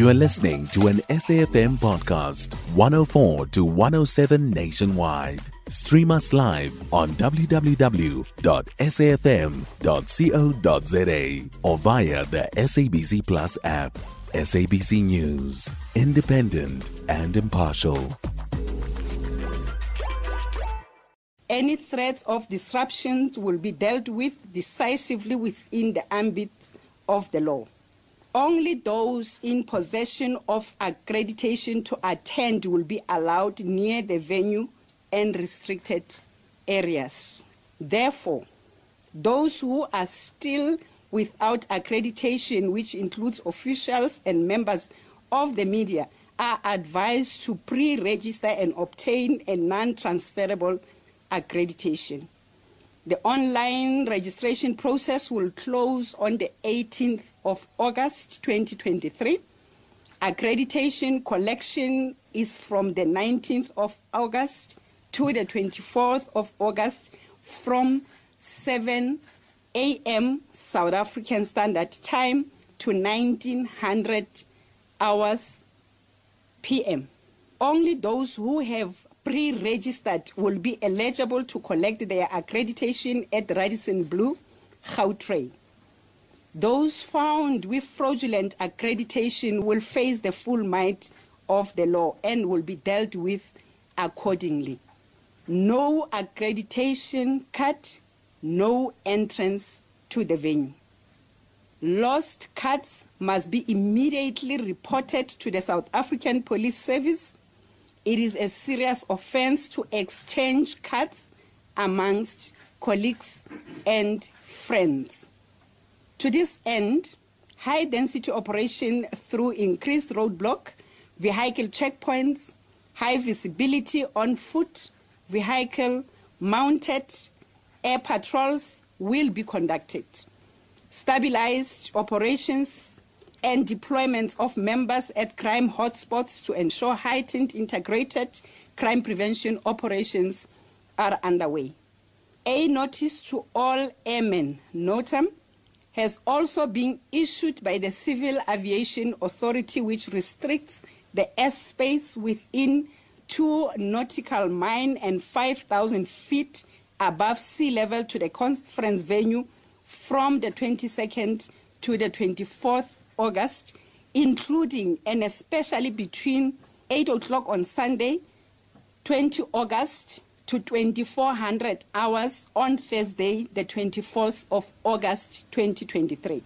You are listening to an SAFM podcast, 104 to 107 nationwide. Stream us live on www.safm.co.za or via the SABC Plus app. SABC News, independent and impartial. Any threats of disruptions will be dealt with decisively within the ambit of the law. Only those in possession of accreditation to attend will be allowed near the venue and restricted areas. Therefore, those who are still without accreditation, which includes officials and members of the media, are advised to pre register and obtain a non transferable accreditation. The online registration process will close on the 18th of August 2023. Accreditation collection is from the 19th of August to the 24th of August from 7 a.m. South African Standard Time to 1900 hours p.m. Only those who have pre-registered will be eligible to collect their accreditation at Radisson Blue, Gautrain. Those found with fraudulent accreditation will face the full might of the law and will be dealt with accordingly. No accreditation cut, no entrance to the venue. Lost cuts must be immediately reported to the South African Police Service it is a serious offense to exchange cards amongst colleagues and friends. To this end, high density operation through increased roadblock, vehicle checkpoints, high visibility on foot, vehicle, mounted, air patrols will be conducted. Stabilized operations and deployment of members at crime hotspots to ensure heightened integrated crime prevention operations are underway. A notice to all airmen, NOTAM, has also been issued by the Civil Aviation Authority, which restricts the airspace within two nautical mile and 5,000 feet above sea level to the conference venue from the 22nd to the 24th August, including and especially between 8 o'clock on Sunday, 20 August to 2400 hours on Thursday, the 24th of August 2023.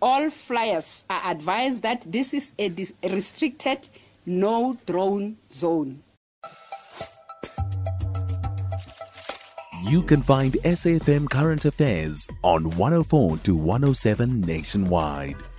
All flyers are advised that this is a restricted no drone zone. You can find SAFM Current Affairs on 104 to 107 nationwide.